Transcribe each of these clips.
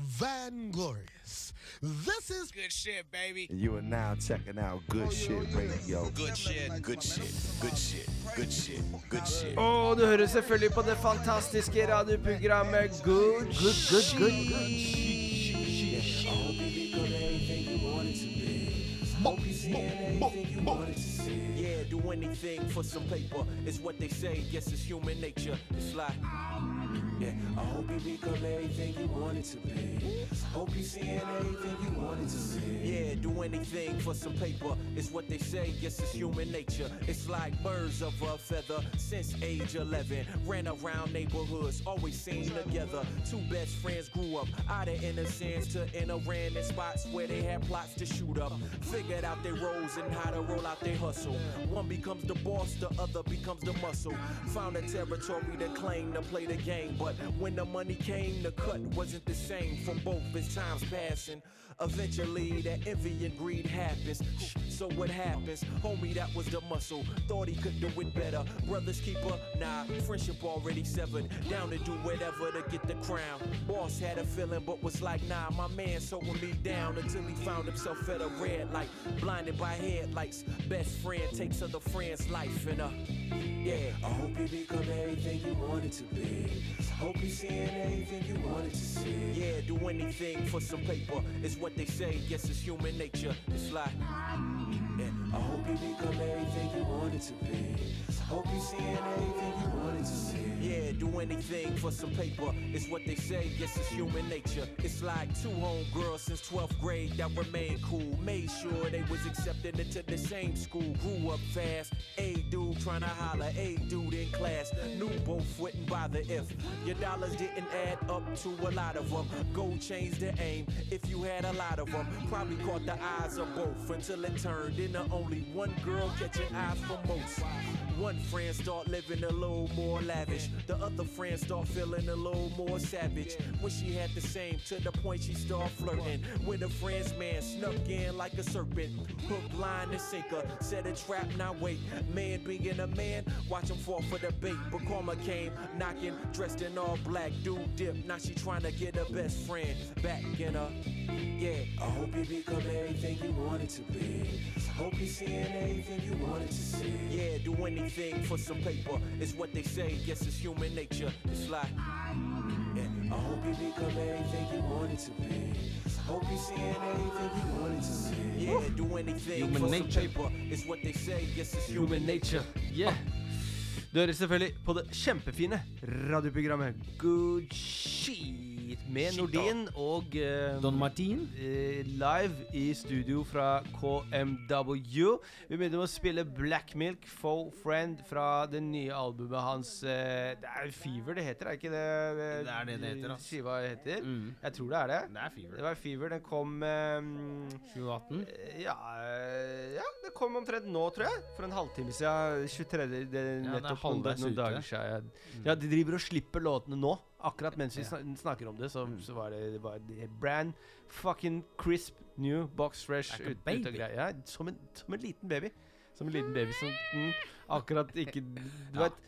Van Glorious. This is Good shit, baby. You are now checking out Good oh, Shit oh, Radio. Good shit. Good shit. Good shit. Good shit. Good shit. Og du hører selvfølgelig på det fantastiske radioprogrammet Good Good Good Good Yeah, do anything for some paper. It's what they say. Yes, it's human nature. It's like. Yeah, I hope you become everything you wanted to be. Hope you seeing everything you wanted to see. Yeah, do anything for some paper. It's what they say. Yes, it's human nature. It's like birds of a feather. Since age 11, ran around neighborhoods, always seen together. Two best friends grew up out of innocence to inner ran in spots where they had plots to shoot up. Figured out their roles and how to roll out their hustle. One becomes the boss, the other becomes the muscle. Found a territory to claim to play the game, but when the money came, the cut wasn't the same from both as times passing. Eventually, that envy and greed happens. So what happens? Homie, that was the muscle. Thought he could do it better. Brothers keeper, nah, friendship already severed. Down to do whatever to get the crown. Boss had a feeling, but was like, nah, my man holding me down until he found himself at a red light, blinded by headlights. Best friend takes other friend's life, and uh, yeah. I hope you become everything you wanted to be. Hope you seeing anything you wanted to see. Yeah, do anything for some paper. It's what they say. Yes, it's human nature. It's like. Yeah, I hope you become everything you wanted to be. Hope you seeing everything you wanted to see. Yeah, do anything for some paper. It's what they say. Yes, it's human nature. It's like two homegirls since 12th grade that remained cool. Made sure they was accepted into the same school. Grew up fast. A dude trying to holler. A dude in class. Knew both wouldn't bother if your dollars didn't add up to a lot of them. Go change the aim if you had a lot of them. Probably caught the eyes of both until it turned into only one girl catching eyes for most. One friend start living a little more lavish. The other friend start feeling a little more savage. When she had the same to the point she start flirting with a friend's man, snuck in like a serpent. Hook, line, and sinker. Set a trap, now wait. Man being a man, watch him fall for the bait. But karma came knocking, dressed in all black. Dude dip, now she trying to get her best friend back in her. Yeah, I hope you become everything you wanted to be. Hope you seeing everything you wanted to see. Yeah, do anything for some paper. It's what they say. Yes, it's human nature. It's like, yeah, I hope you become everything you wanted to be. Hope you seeing everything you wanted to see. Yeah, do anything Human for nature. some paper. It's what they say. Yes, it's human, nature. Yeah. Du hører selvfølgelig på det kjempefine radioprogrammet Good Shit med Nordin og eh, Don Martin. eh, live i studio fra KMW. Vi begynner med å spille Black Milk, Faux Friend, fra det nye albumet hans. eh, det er Fever det heter, er ikke det? eh, Det er det det heter, ass. Skiva heter. Mm. Jeg tror det er det. Det er Fever. Det var Fever. Den kom eh, 2018. ja, eh, ja, det kom omtrent nå, tror jeg. For en halvtime siden. 23. Det, det er nettopp noen, halvveis noen ute. dager siden. Ja, de driver og slipper låtene nå. Akkurat mens vi sn snakker om det, så, så var det, det var brand fucking crisp new box fresh ut, ut baby. av. Ja, som, en, som en liten baby. Som en liten baby som mm, akkurat ikke Du Ja, vet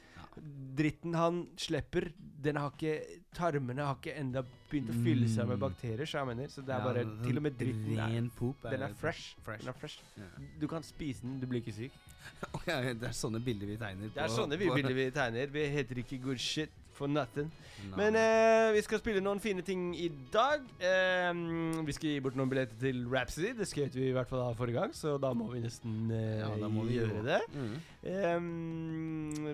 Dritten han slipper, den har ikke Tarmene har ikke enda begynt å fylle seg med Mm. bakterier, så jeg mener. Så det er Ja, bare Til og med dritten er poop er den er fresh. fresh. Den er fresh. Ja. Du kan spise den, du blir ikke syk. Ja, det er sånne bilder vi tegner på Det er sånne vi bilder vi tegner. Vi heter ikke good shit for nothing. Nei. Men eh, vi skal spille noen fine ting i dag. Eh, vi skal gi bort noen billetter til Rhapsody. Det skrev vi i hvert fall av forrige gang, så da må vi nesten eh, Ja, da må vi gjøre det. Mm.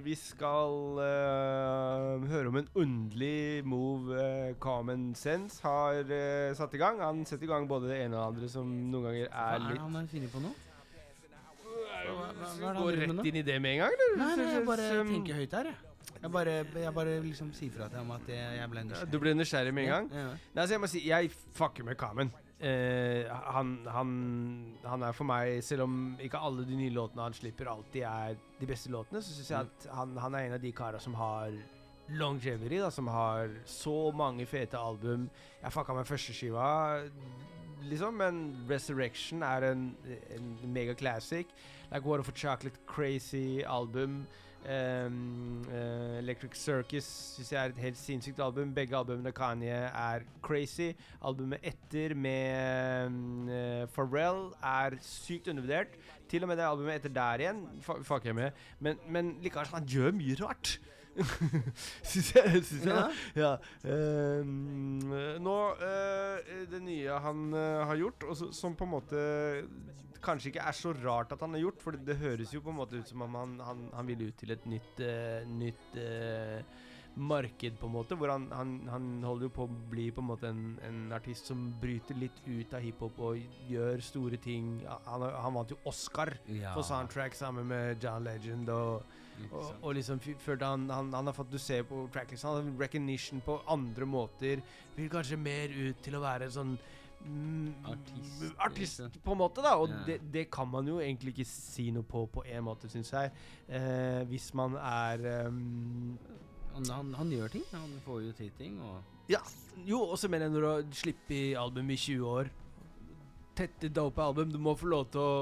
Vi skal eh, høre om en underlig move eh, Common Sense har eh, satt i gang. Han setter i gang både det ene og det andre, som noen ganger Hva er litt det er han har funnet på nå? hva- hva det han Gå driver med rett inn i det med en gang, eller? Nei, nei, jeg bare tenker høyt her, jeg. Jeg bare, jeg bare liksom sier fra til ham at jeg, jeg ble nysgjerrig. Du ble nysgjerrig med en gang? Ja, ja. Nei, så jeg må si, jeg fucker med Kamen. Eh, han, han, han er for meg, selv om ikke alle de nye låtene han slipper alltid er de beste låtene, så syns jeg at han, han er en av de kara som har longevity, da, som har så mange fete album. Jeg fucka med første skiva, liksom, men Resurrection er en, en mega classic. Like Water for Chocolate, crazy album. Ehm, uh, Electric Circus syns jeg er et helt sinnssykt album. Begge albumene Kanye er crazy. Albumet etter med eh, Pharrell er sykt undervurdert. Til og med det albumet etter der igjen fucker jeg med. Men, men likevel, han gjør mye rart. syns jeg. Synes jeg ja. Ja. Um, nå uh, Det nye han har gjort, og som på en måte kanskje ikke er så rart at han har gjort, for det, det høres jo på en måte ut som om han, han, han vil ut til et nytt, uh, nytt uh, marked, på en måte. Hvor han, han, han holder jo på å bli på en måte en, en artist som bryter litt ut av hiphop og gjør store ting. Han, han vant jo Oscar Ja. for soundtrack sammen med John Legend og og, og liksom følte han, har fått Du ser på tracklisten, han har recognition på andre måter. Vil kanskje mer ut til å være sånn Artist, artist liksom. på en måte, da. Og yeah. det, det kan man jo egentlig ikke si noe på på en måte, syns jeg. Eh, hvis man er um Han, han, han gjør ting. Han får jo til ting. Og Ja, jo, og så mener jeg når du har sluppet album i 20 år Tette, dope album, du må få lov til å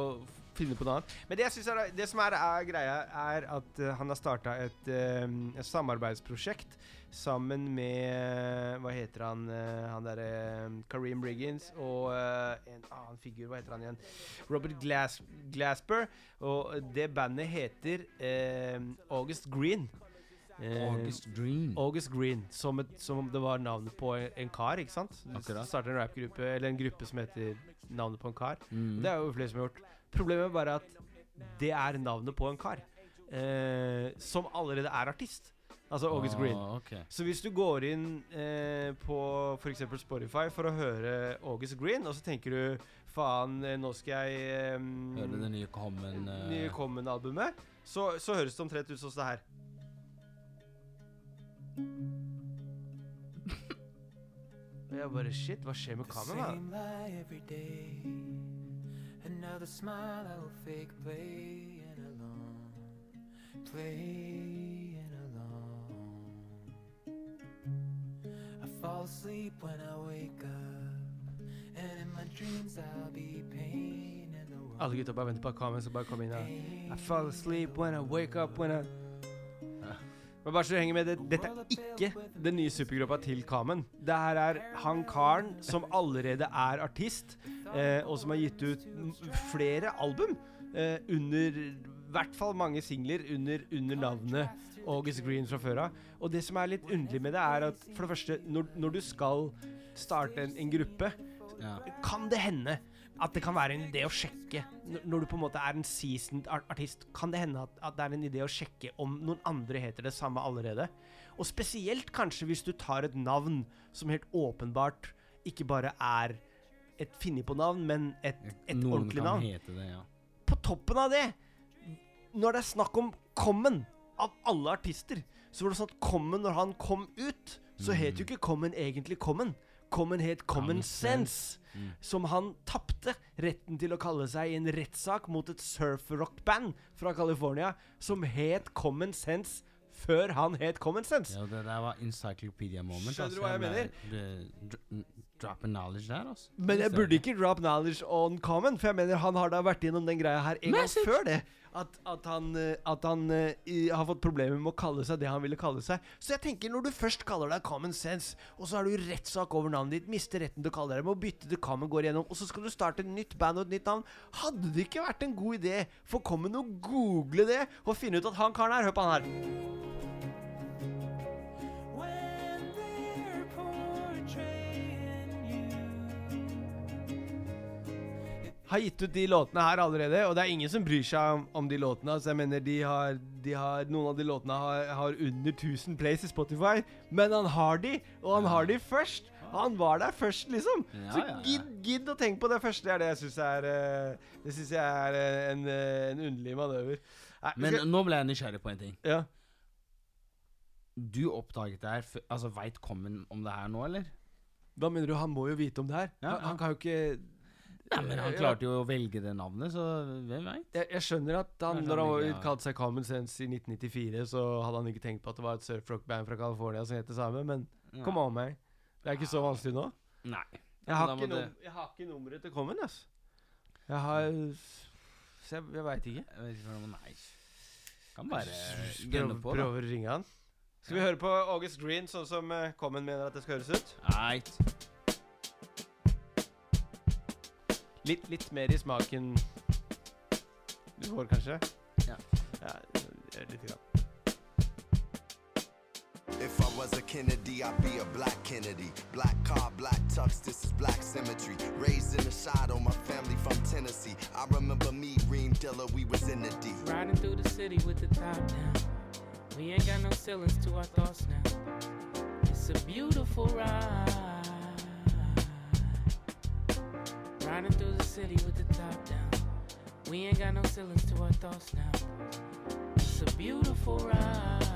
finne på noe annet. Men det, jeg er, det som er, er greia, er at uh, han har starta et, eh, et samarbeidsprosjekt sammen med Hva heter han? uh, han derre Kareem Briggins og uh, en annen figur. Hva heter han igjen? Robert Glas Glasper. Og det bandet heter August Green. August Green. August Green, som, et, som det var navnet på en, en kar, ikke sant? Du Akkurat. starter en rapgruppe, eller en gruppe som heter navnet på en kar. Mm. Det er jo flere som har gjort. Problemet er bare at det er navnet på en kar. Eh, som allerede er artist. Altså August Green. Okay. Så hvis du går inn eh, på f.eks. Spotify for å høre August Green, og så tenker du faen, eh, nå skal jeg eh, Høre det nye Common eh, nye Common-albumet, så, så høres det omtrent ut som det her. Og jeg bare Shit, hva skjer med Common? Another smile I will fake playing along. Playing along. I fall asleep when I wake up. And in my dreams I'll be painting the world. Gutta bare venter på at Common skal bare komme I fall asleep when I wake up when I Men bare så du henger med, det, Dette er ikke den nye supergruppa til Kamen. Det her er han karen som allerede er artist, eh, og som har gitt ut flere album eh, under I hvert fall mange singler under, under navnet August Green fra før av. Og det som er litt underlig med det, er at for det første, når, når du skal starte en, en gruppe, Ja. kan det hende at det kan være en idé å sjekke Når du på en måte er en seasoned artist, kan det hende at, at det er en idé å sjekke om noen andre heter det samme allerede. Og spesielt kanskje hvis du tar et navn som helt åpenbart ikke bare er et funnet på navn, men et, et Noen ordentlig navn. det, ja. På toppen av det, når det er snakk om Common, av alle artister, så var det sånn at Common, når han kom ut, så het jo ikke Common egentlig Common. Common het Common Sense, Mm. som han tapte retten til å kalle seg i en rettssak mot et surf-rock-band fra California som het Common Sense før han het Common Sense. ja det der var encyclopedia moment. Skjønner du altså. hva jeg mener? Det- dr- Dropping knowledge der, altså. Men jeg burde ikke drop knowledge on Common, for jeg mener han har da vært gjennom den greia her en gang før det. At, at han, eh, at han uh, har fått problemer med å kalle seg det han ville kalle seg. Så jeg tenker, når du først kaller deg Common Sense, og så har du rettssak over navnet ditt, mister retten til å kalle deg det, må bytte til Common går igjennom, og så skal du starte et nytt band og et nytt navn, hadde det ikke vært en god idé for Common å google det og finne ut at han karen her Hør på han her. Har gitt ut de låtene her allerede, og det er ingen som bryr seg om, om de låtene. Altså jeg mener, de har, de har Noen av de låtene har, har under 1000 plays i Spotify, men han har de, og han har de først. Han var der først, liksom. Ja, Så gidd, gidd å tenke på det første. Det er det jeg syns er eh, Det synes jeg er eh, en, eh, en underlig manøver. Nei, Men skal- nå ble jeg nysgjerrig på en ting. ja. Du oppdaget det her Altså, veit Common om det her nå, eller? Hva mener du? Han må jo vite om det her. Ja, han, han kan jo ikke Nei, men han klarte jo å velge det navnet, så hvem veit? jeg, jeg skjønner at han, når han ja. kalte seg Common Sense i 1994, så hadde han ikke tenkt på at det var et surfrock-band fra California som het det samme, men Kom on, meg. Det er ikke så vanskelig nå. Nei. Jeg har, ikke, num det- jeg har ikke nummeret til Common, ass. Jeg har Så jeg, jeg veit ikke. Jeg vet ikke hva Nei. Kan bare gønne på, Prøve å ringe han. Skal vi høre på August Green sånn som uh, Common mener at det skal høres ut? Eit. Litt, litt mer i smaken du får, kanskje? Ja. ja er litt grann. If I was a Kennedy, I'd be a black Kennedy. Black car, black tux, this is black symmetry. Raised in the shadow, my family from Tennessee. I remember me, Reem Dilla, we was in the D. Riding through the city with the top down. We ain't got no ceilings to our thoughts now. It's a beautiful ride. Riding through the city with the top down. We ain't got no ceilings to our thoughts now. It's a beautiful ride.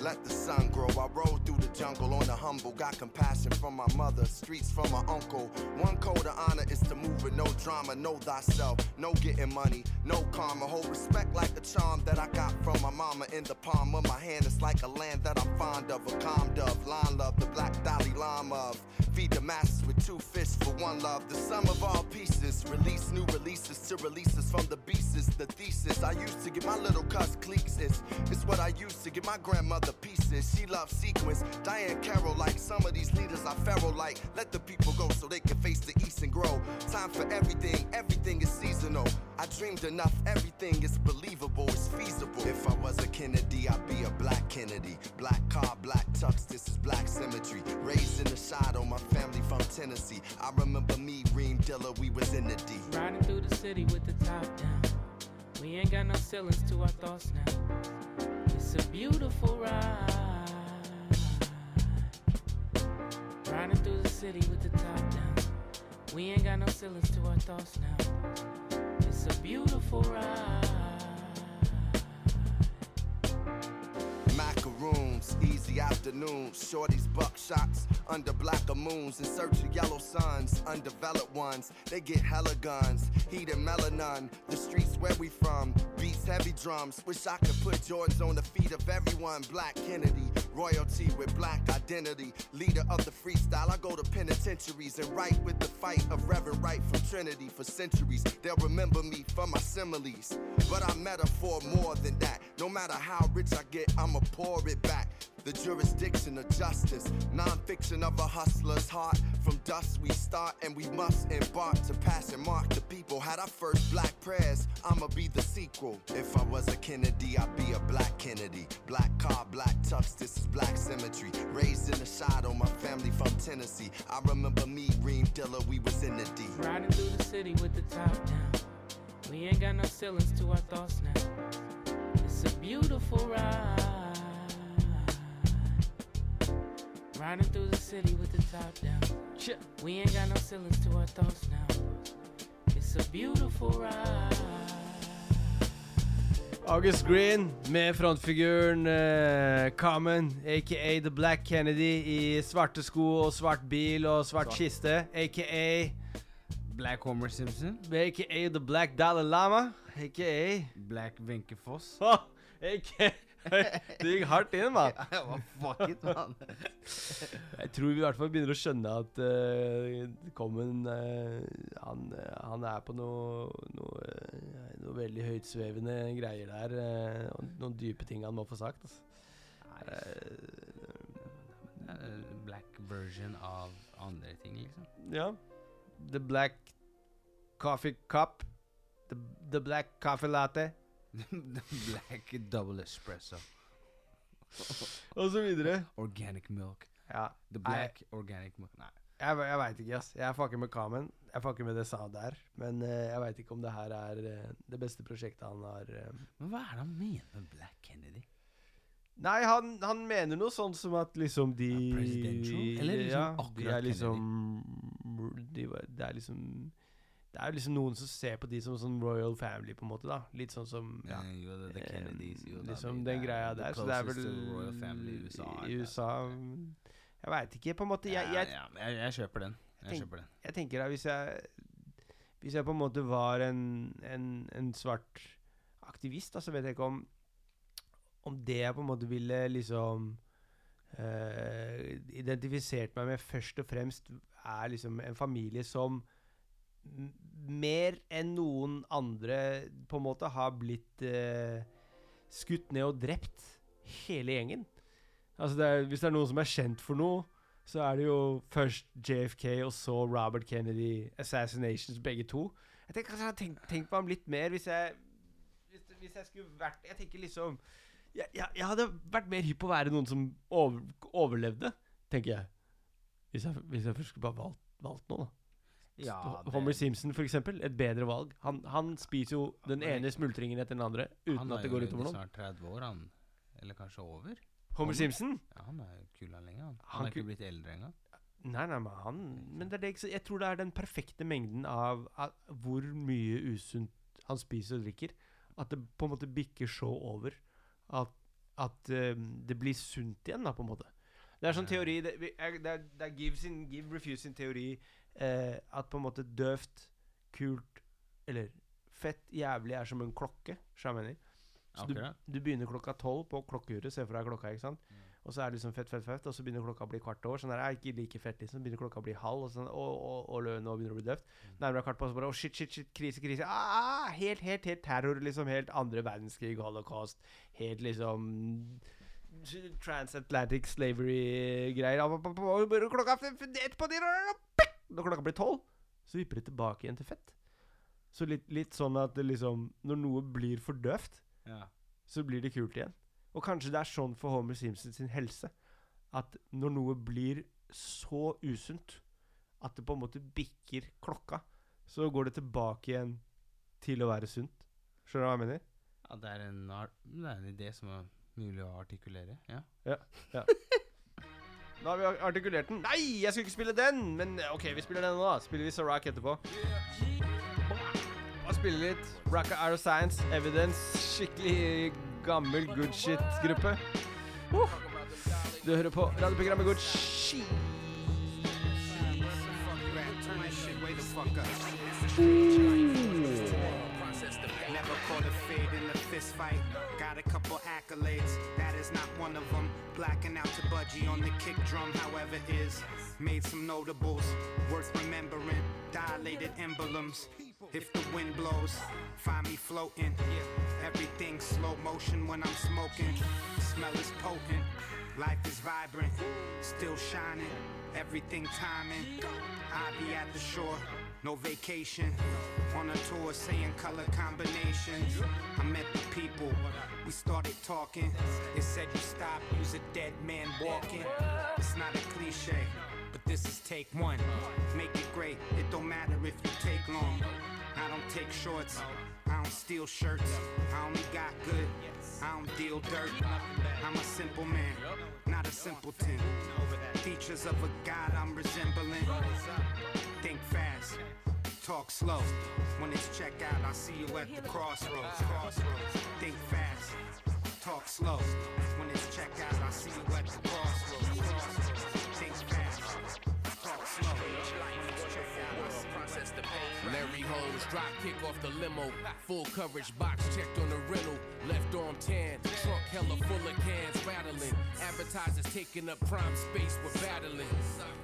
Let the sun grow. I rode through the jungle on the humble. Got compassion from my mother, streets from my uncle. One code of honor is to move with no drama. Know thyself, no getting money, no karma. Hold respect like the charm that I got from my mama in the palm of my hand. It's like a land that I'm fond of. A calm dove, line love, the black Dalai Lama of. Feed the masses with two fists for one love. The sum of all pieces. Release new releases to release us from the beasts. The thesis I used to get my little cuss cliques is. It's what I used to get my grandmother pieces. She loves sequence. Diane Carroll like some of these leaders are pharaoh like. Let the people go so they can face the east and grow. Time for everything. Everything is seasonal. I dreamed enough. Everything is believable. It's feasible. If I was a Kennedy, I'd be a black Kennedy. Black car, black tux. This is black symmetry. Raised in the shadow. My family from Tennessee. I remember me, Reem Dilla. We was in the D. Riding through the city with the top down. We ain't got no ceilings to our thoughts now. It's a beautiful ride. Riding through the city with the top down. We ain't got no ceilings to our thoughts now. It's a beautiful ride. Macaroons, easy afternoons, shorties buckshots under blacker moons in search of yellow suns, undeveloped ones. They get hella guns, heat and melanin. The streets where we from, beats heavy drums. Wish I could put Jordans on the feet of everyone. Black Kennedy, royalty with black identity. Leader of the freestyle, I go to penitentiaries and write with the fight of Reverend Wright from Trinity for centuries. They'll remember me for my similes, but I'm metaphor more than that. No matter how rich I get, I'ma pour it back. The jurisdiction of justice, non-fiction of a hustler's heart. From dust we start and we must embark to pass and mark the people. Had our first black prayers, I'ma be the sequel. If I was a Kennedy, I'd be a black Kennedy. Black car, black tux, this is black symmetry. Raised in the shadow, my family from Tennessee. I remember me, Reem Dilla, we was in the D. Riding through the city with the top down. We ain't got no ceilings to our thoughts now. It's a beautiful ride. Riding through the city with the top down. We ain't got no ceilings to our thoughts now. It's a beautiful ride. August Green med frontfiguren uh, Common, aka The Black Kennedy, i svarte sko og svart bil og svart kiste. Aka Black Homer Simpson. AKA The Black Dalai Lama. AKA Black Wenche Foss. oh, AKA Det gikk hardt inn, mann. Fuck it, mann. Jeg tror vi i hvert fall begynner å skjønne at uh, Common uh, han, uh, han er på noe, noe, eh, noe veldig høytsvevende greier der. eh, og noen dype ting han må få sagt. Altså. Eh, Black version av andre ting, liksom. Ja. The Black Coffee Cup. The, the Black Coffee Latte. The Black Double Espresso. Og så videre. Organic milk. Ja. The Black Organic milk. Nei. Jeg, jeg veit ikke, ass. Jeg fucker med Kamen. Jeg fucker med det sa der. Men uh, jeg veit ikke om det her er uh, det beste prosjektet han har uh. Men hva er det han mener med Black Kennedy? Nei, han, han mener noe sånn som at liksom de Ja, presidential? Eller liksom ja, de akkurat er liksom de, var- Det er liksom Det er jo liksom noen som ser på de som sånn royal family, på en måte. da Litt sånn som ja, jo, the, the eh, Kennedys. Jo, liksom de- den greia der. Så det er vel royal family i USA. I USA? Jeg veit ikke, på en måte. Jeg, jeg, ja, ja, jeg, jeg kjøper den. Jeg tenk- kjøper den. jeg tenker da, hvis jeg Hvis jeg på en måte var en, en, en svart aktivist, da, så vet jeg ikke om Om det jeg på en måte ville liksom uh, Identifisert meg med først og fremst, er liksom en familie som mer enn noen andre på en måte har blitt eh, skutt ned og drept hele gjengen. Altså det er, Hvis det er noen som er kjent for noe, så er det jo først JFK og så Robert Kennedy. Assassinations, begge to. Jeg tenker kanskje jeg hadde tenkt, tenkt på ham litt mer hvis jeg hvis, hvis jeg skulle vært Jeg tenker liksom jeg, jeg, jeg hadde vært mer hypp på å være noen som over, overlevde, tenker jeg. Hvis jeg, hvis jeg først skulle bare valgt, valgt noe, da. Ja, det- Homer Simpson, for eksempel. Et bedre valg. Han, han spiser jo den ene smultringen etter den andre uten han at det er går jo utover noen. snart 30 år, han. Eller kanskje over. Homer Simpson? Ja, han er jo kul han lenge, han. Han, Han er ikke kul- blitt eldre engang. Nei, nei, men han Men det er det, ikke så- jeg tror det er den perfekte mengden av, av hvor mye usunt han spiser og drikker. At det på en måte bikker så over at, at eh, det blir sunt igjen, da, på en måte. Det er sånn teori Det, er, det, er, det er Give, sin, Give Refuse sin teori eh, at på en måte døvt, kult eller fett jævlig er som en klokke. skjønner jeg mener. Så du, du begynner klokka tolv på klokkeuret. Se for deg klokka, ikke sant. Og så er det liksom fett, fett, fett, og så begynner klokka å bli kvart over. Sånn der, er ikke like fett, liksom. Begynner klokka å bli halv, og sånn, og, og, og lø- nå begynner det å bli døvt. Nærmere kvart på, så bare Å, shit, shit, shit, krise, krise. Ah, helt, helt, helt terror, liksom. Helt andre verdenskrig, holocaust. Helt liksom Transatlantic slavery-greier. Klokka ett på de Når klokka blir tolv, så vipper det tilbake igjen til fett. Så litt, litt sånn at det liksom Når noe blir for døvt, Ja. så blir det kult igjen. Og kanskje det er sånn for Homer Simpson sin helse. At når noe blir så usunt at det på en måte bikker klokka, så går det tilbake igjen til å være sunt. Skjønner du hva jeg mener? ja, det er en, det er en idé som er mulig å artikulere. Ja Ja. Da har vi artikulert den. Nei, jeg skulle ikke spille den! Men OK, vi spiller den nå, da. Spiller vi Sarac etterpå. Og spiller litt Rocka Arrow Science, Evidence. Skikkelig gammel good shit-gruppe. Uh. Du hører på radioprogrammet Good Shit. Never call a fade in a fist fight. Couple accolades, that is not one of them. Blacking out to Budgie on the kick drum, however, is. Made some notables, worth remembering. Dilated emblems. If the wind blows, find me floating. Everything slow motion when I'm smoking. Smell is potent, life is vibrant, still shining. Everything timing. I be at the shore, no vacation. On a tour saying color combinations. I met the people, we started talking. It said you stop, use a dead man walking. It's not a cliche, but this is take one. Make it great, it don't matter if you take long. I don't take shorts, I don't steal shirts. I only got good, I don't deal dirt. I'm a simple man, not a simpleton. Features of a god I'm resembling. Think fast, talk slow. When it's check out, I'll see you at the crossroads. Crossroads. Think fast, talk slow. When it's check out, I'll see you at the crossroads. Crossroads. Drop kick off the limo. Full coverage box checked on the rental. Left arm tan, trunk hella full of cans rattling. Advertisers taking up prime space, we're battling.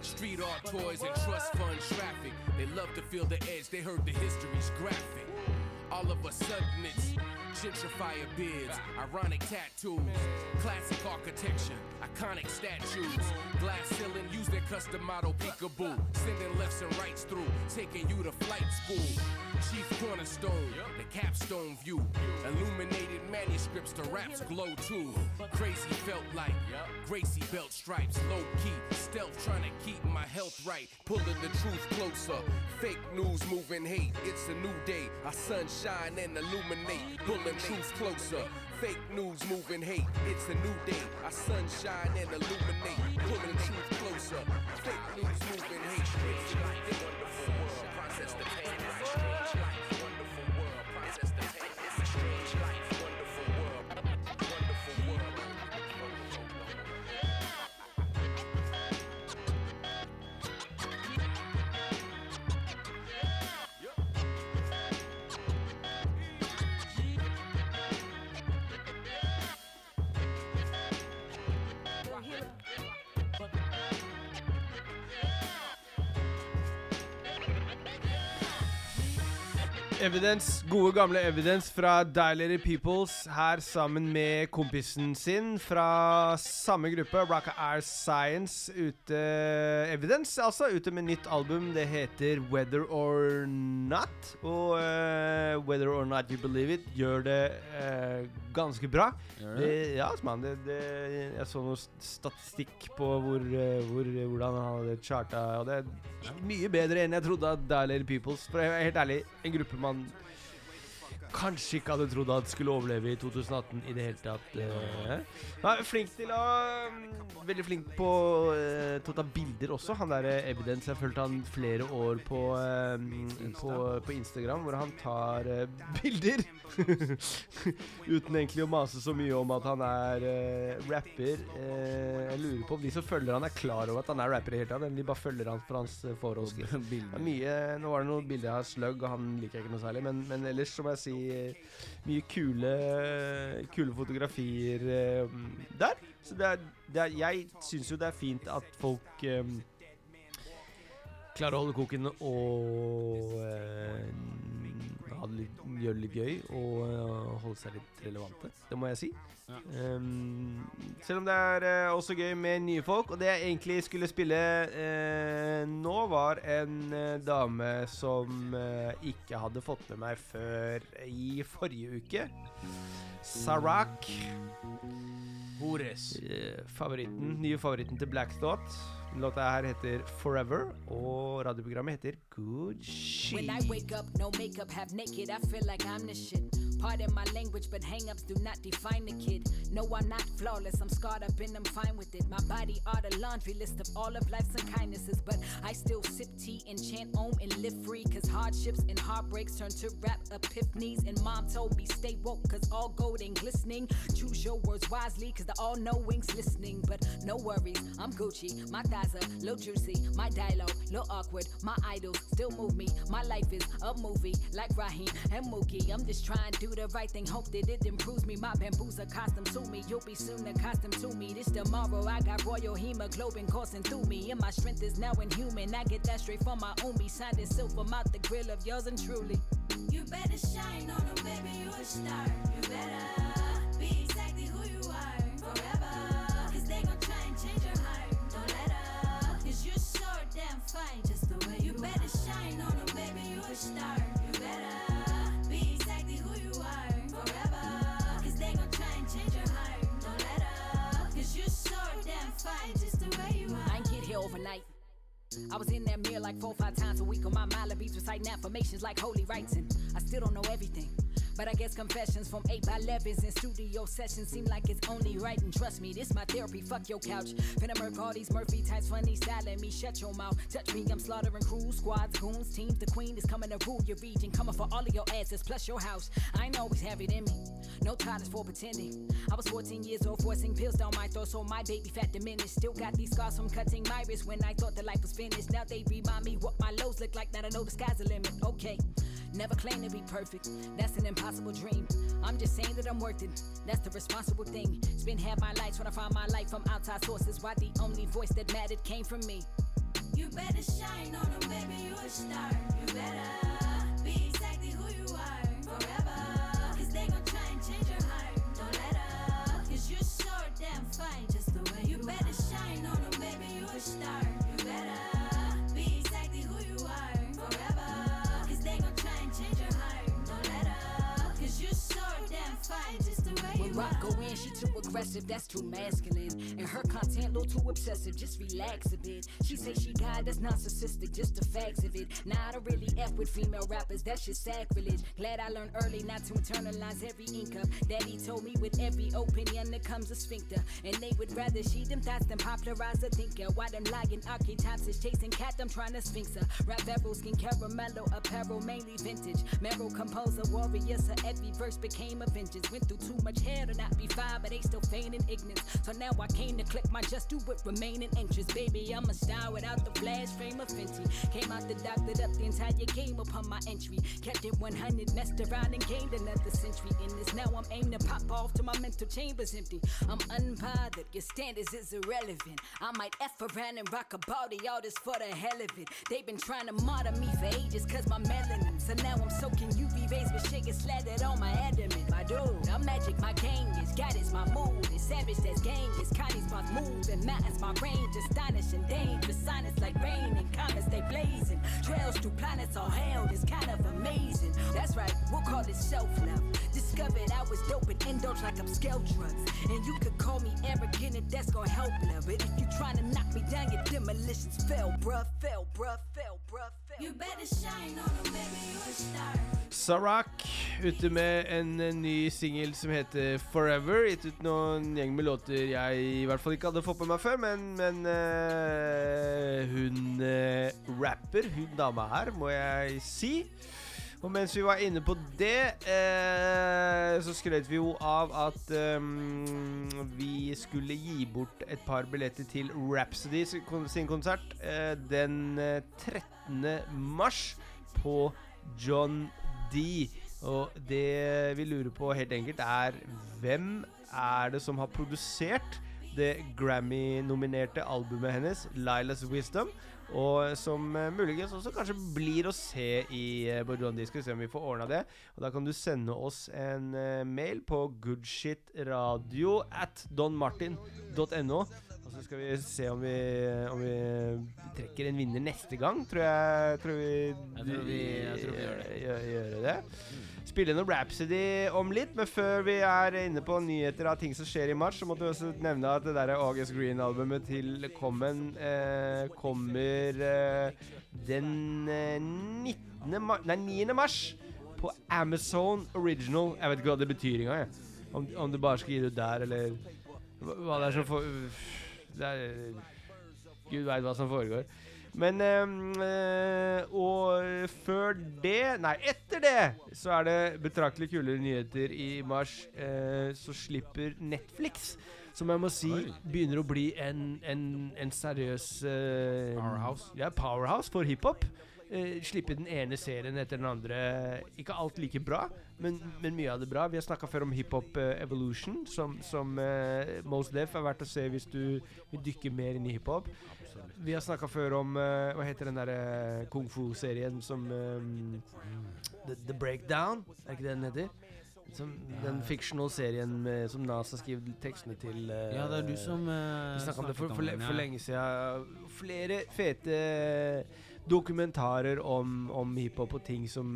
Street art toys and trust fund traffic. They love to feel the edge, they heard the history's graphic. All of a sudden it's gentrifier bids, ironic tattoos, classic architecture, iconic statues, glass ceiling, use their custom model peekaboo, sending lefts and rights through, taking you to flight school. Chief cornerstone, the capstone view, illuminated manuscripts, the raps glow too. Crazy felt like Gracie belt stripes, low key, stealth trying to keep my health right, pulling the truth closer. Fake news moving hate, it's a new day. I sunshine and illuminate, truth closer. Fake news moving hate, it's a new day. I sunshine and illuminate, pulling truth closer. Fake news moving hate, it's a new day. Evidence, gode gamle Evidence fra Dilated Peoples her sammen med kompisen sin fra samme gruppe, Rocka Air Science, ute Evidence, altså, ute med nytt album. Det heter Whether or Not. Og uh, Whether or Not You Believe It gjør det eh, ganske bra. Ja, ja, altså, man, det, det, jeg så noe statistikk på hvor, eh, hvor, hvordan han hadde charta, og det er mye bedre enn jeg trodde at Dilated Peoples. For jeg er helt ærlig, en gruppe man kanskje ikke hadde trodd at skulle overleve i 2018 i det hele tatt. eh. Er flink til å mm, Veldig flink på eh, til å ta bilder også. Han der eh, Evidence. Jeg har fulgt han flere år på, eh, mm, på, på Instagram, hvor han tar eh, bilder. Uten egentlig å mase så mye om at han er eh, rapper. Jeg lurer på om de som følger han, er klar over at han er rapper i det hele tatt. Eller de bare følger han for hans eh, Ja, mye, nå var det noen bilder av Slug, og han liker jeg ikke noe særlig. Men, men ellers så må jeg si mye kule, kule fotografier eh, der. Så det er, det er, jeg syns jo det er fint at folk um, klarer å holde koken og eh, ha det litt, gjøre det litt gøy og uh, holde seg litt relevante. Det må jeg si. Ja. Um, selv om det er uh, også gøy med nye folk. Og det jeg egentlig skulle spille eh, nå, var en dame som ikke hadde fått med meg før i forrige uke. Sarak. Hores. Favoritten, nye favoritten til Black Thought. Låta her heter Forever, og radioprogrammet heter Good Shit. Pardon my language, but hang-ups do not define the kid. No, I'm not flawless, I'm scarred up and I'm fine with it. My body are the laundry list of all of life's unkindnesses, but I still sip tea and chant om and live free, cause hardships and heartbreaks turn to rap epiphanies. And mom told me stay woke, cause all gold ain't glistening. Choose your words wisely, cause the all-knowing's listening. But no worries, I'm Gucci, my thighs are little juicy, my dialogue little awkward, my idols still move me. My life is a movie, like Raheem and Mookie. I'm just trying to do the right thing, hope that it improves me. My bamboo's accustomed to me, you'll be soon accustomed to me. This tomorrow, I got royal hemoglobin coursing through me, and my strength is now inhuman. I get that straight from my omi, signed in silver, mouth the grill of yours and truly. You better shine on them, baby, you a star. You better be exactly who you are forever. Cause they gon' try and change your heart. Don't let up. Cause you're so damn fine just the way you, you better shine on them, baby, you a star. You better overnight. I was in that mirror like four, five times a week on my Malibis reciting affirmations like holy and I still don't know everything. But I guess confessions from 8 by 11s and studio sessions seem like it's only right. And trust me, this my therapy. Fuck your couch. Finna murk all these Murphy types, funny styling me. Shut your mouth. Touch me, I'm slaughtering crews, squads, goons, teams. The queen is coming to rule your region. Coming for all of your asses, plus your house. I ain't always have it in me. No titles for pretending. I was 14 years old, forcing pills down my throat, so my baby fat diminished. Still got these scars from cutting my wrist when I thought the life was finished. Now they remind me what my lows look like. Now I know the sky's the limit. Okay. Never claim to be perfect, that's an impossible dream. I'm just saying that I'm worth it, that's the responsible thing. Spend half my life trying to find my life from outside sources. Why the only voice that mattered came from me. You better shine on them, baby, you a star. You better be exactly who you are forever. Cause they gon' try and change your heart. Don't let. Cause you're so damn fine just the way you, better shine on them, baby, you a star. You better rock go in, she too aggressive, that's too masculine. Too obsessive, just relax a bit. She say she got that's narcissistic, just the facts of it. Now I don't really F with female rappers, that's just sacrilege. Glad I learned early not to internalize every ink. Daddy told me with every opinion there comes a sphincter. And they would rather she them thoughts than popularize a thinker. Why them lying archetypes is chasing cat, I'm trying to sphinx her. Rap skin caramello, apparel, mainly vintage. Meryl composer, warrior, so every verse became a vengeance. Went through too much hell to not be fine, but they still feigning ignorance. So now I came to click my just do with remaining interest. Baby, I'm a star without the flash frame of Fenty. Came out the doctored up the entire game upon my entry. Kept it 100, messed around and gained another century in this. Now I'm aimed to pop off till my mental chamber's empty. I'm unbothered, your standards is irrelevant. I might F around and rock a body, all this for the hell of it. They've been trying to martyr me for ages cause my melanin. So now I'm soaking UV rays with get slathered on my adamant. My dude, I'm magic, my game is God is my mood. It's savage, that's game. It's Connie's my move and mountains, my range. Astonishing, dangerous, silence like rain and comets, they blazing. Trails through planets all hell is kind of amazing. That's right, we'll call it self love. Discovered I was dope and indulge like I'm scale drugs. And you could call me arrogant and that's gonna help love. But if you trying to knock me down, your demolitions fell, bruh, fell, bruh, fell, bruh, fell. You better shine on them, baby, you a star. Sarak ute med en eh, ny singel som heter Forever. Gitt ut noen gjeng med låter jeg i hvert fall ikke hadde fått med meg før, men, men uh, hun uh, rapper, hun dama her, må jeg si. Og mens vi var inne på det, eh, så skrøt vi jo av at eh, vi skulle gi bort et par billetter til Rhapsody sin konsert eh, den eh, 13. mars på John D. Og det vi lurer på helt enkelt, er hvem er det som har produsert det Grammy-nominerte albumet hennes, Lilas Wisdom? Og som eh, muligens også kanskje blir å se i uh, på John D. Skal vi se om vi får ordna det. Og da kan du sende oss en eh, mail på goodshitradio at donmartin.no. Og så skal vi se om vi, om vi trekker en vinner neste gang, tror jeg. Tror vi, Jeg tror vi- jeg tror vi gjør det. Gjør, gjør det. Spille noe Rhapsody om litt, men før vi er inne på nyheter av ting som skjer i mars, så måtte vi også nevne at det der August Green-albumet til Common eh, kommer eh, den eh, 19. Mars, nei, 9. mars på Amazon Original. Jeg vet ikke hva det betyr engang. Om, om du bare skal gi det ut der, eller hva, det er som får er, Gud veit hva som foregår. Men eh, Og før det Nei, etter det så er det betraktelig kulere nyheter i mars. Øh, så slipper Netflix, som jeg må si Oi. begynner å bli en, en, en seriøs øh, Powerhouse. Ja, powerhouse for hiphop. Eh, slippe den ene serien etter den andre. Ikke alt like bra, men, men mye av det bra. Vi har snakka før om Hiphop eh, Evolution, som, som eh, Most Def er verdt å se hvis du vil dykke mer inn i hiphop. Vi har snakka før om eh, Hva heter den derre kung fu-serien som eh, The, The Breakdown? Er ikke det den heter? Som, den fictional serien med, som Nas har skrevet tekstene til. Uh, Ja, det er du som uh, vi snakka om det for, for, for lenge siden. Flere fete dokumentarer om, om hiphop og ting som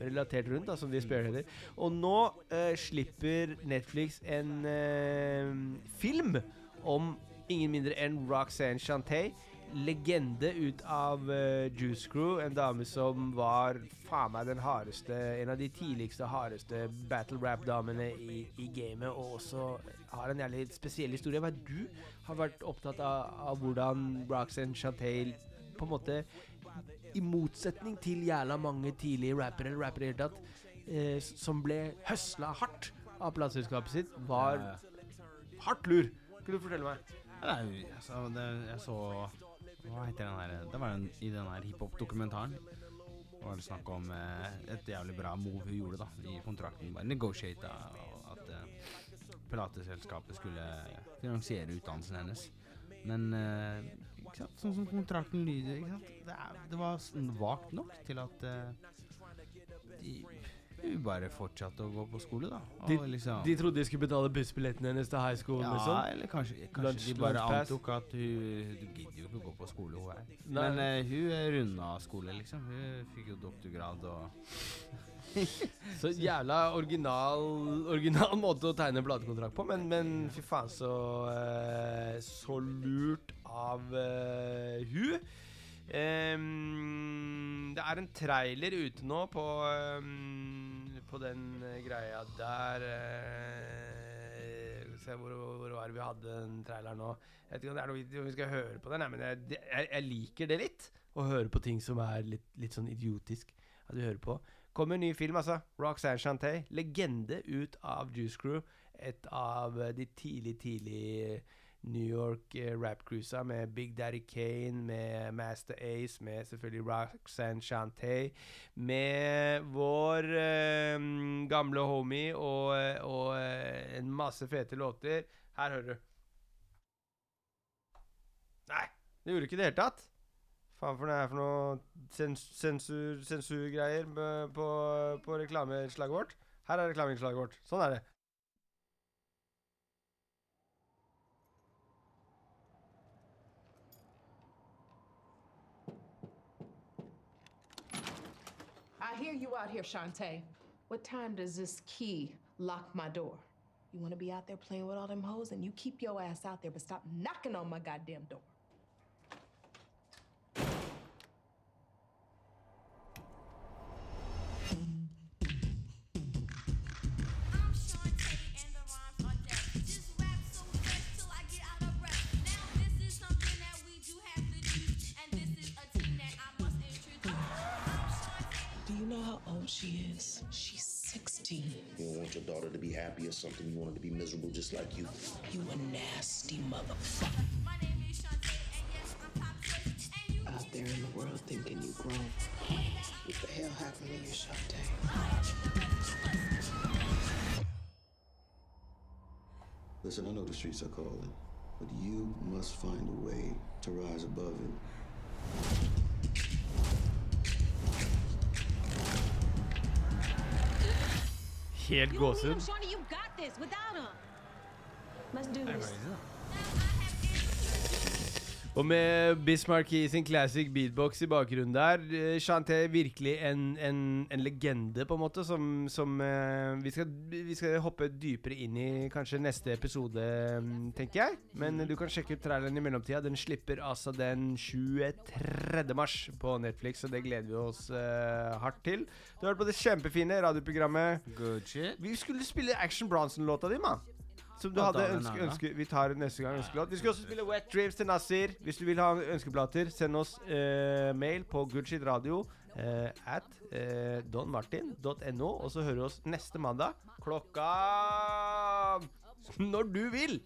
relatert rundt, da, som de spearheader. Og nå eh, slipper Netflix en eh, film om ingen mindre enn Roxanne Shantay. Legende ut av eh, Juice Crew, en dame som var faen meg den hardeste En av de tidligste, hardeste battle rap-damene i, i gamet, og også har en jævlig spesiell historie. Hva er du har vært opptatt av, av hvordan Roxanne Shantay på en måte i motsetning til jævla mange tidlige rappere eller rappere i det hele tatt, eh, som ble høsla hardt av plateselskapet sitt, var Ja, hardt lur. Kan du fortelle meg? Nei, altså, det, jeg så Hva heter den her Det var den, i den her hiphop-dokumentaren. var det snakk om eh, et jævlig bra move hun gjorde da i kontrakten. Bare negotiata at eh, plateselskapet skulle finansiere utdannelsen hennes. Men eh? Sånn som kontrakten lyder? Det, er, det var vagt nok til at uh, de, hun bare fortsatte å gå på skole, da. De, liksom, de trodde de skulle betale bussbilletten hennes til high school? ja, liksom. eller kanskje, kanskje Lunch- de bare antok at hun Du gidder jo ikke å gå på skole, hun her. Men uh, hun runda skole, liksom. Hun fikk jo doktorgrad og Så jævla original, original måte å tegne platekontrakt på, men, men fy faen så eh, Så lurt av uh, hun. Um, det er en trailer ute nå på, um, på den eh, greia der uh, Se hvor, hvor var det vi hadde den traileren nå? Jeg vet ikke om det er noe vi, skal høre på den, men jeg, jeg, jeg liker det litt. Å høre på ting som er litt, litt sånn idiotisk at du hører på. Kommer en ny film, altså. Roxanne Shantay. Legende ut av Juice Crew. et av de tidlig, tidlig New York eh, rap-cruisa med Big Daddy Kane, med Master Ace, med selvfølgelig Roxanne Shantay, med vår eh, gamle homie og, eh, og eh, en masse fete låter. Her hører du. Nei, det gjorde ikke det hele tatt. Faen for det er for noe sens sensur sensurgreier på, på reklameinnslaget vårt. Her er reklameinnslaget vårt. Sånn er det. Hear you out here, Shantae. What time does this key lock my door? You want to be out there playing with all them hoes, and you keep your ass out there, but stop knocking on my goddamn door. Happy or something. You want her to be miserable just like you. You a nasty motherfucker. Out there in the world thinking you grown. What the hell happened to you, Shantae? Listen, I know the streets are calling, but you must find a way to rise above it. Helt gåsehud. Shorty, you got this without him. Let's do this. Og med Bismarck i sin classic beatbox i bakgrunnen der, eh, Chanté virkelig en, en, en legende, på en måte, som, som eh, vi, skal, vi skal hoppe dypere inn i kanskje neste episode, mm, tenker jeg. Men du kan sjekke ut traileren i mellomtida. Den slipper altså den 23. mars på Netflix, og det gleder vi oss uh, hardt til. Du har hørt på det kjempefine radioprogrammet Good shit. Vi skulle spille Action Bronson-låta di, mann. Som du hadde ønske, ønske Vi tar neste gang ønskelåt. Vi skal også spille Wet Dreams til Nasir. Hvis du vil ha ønskeplater, send oss uh, mail på goodshit-radio eh, at uh, donmartin.no, og så hører vi oss neste mandag klokka Når du vil!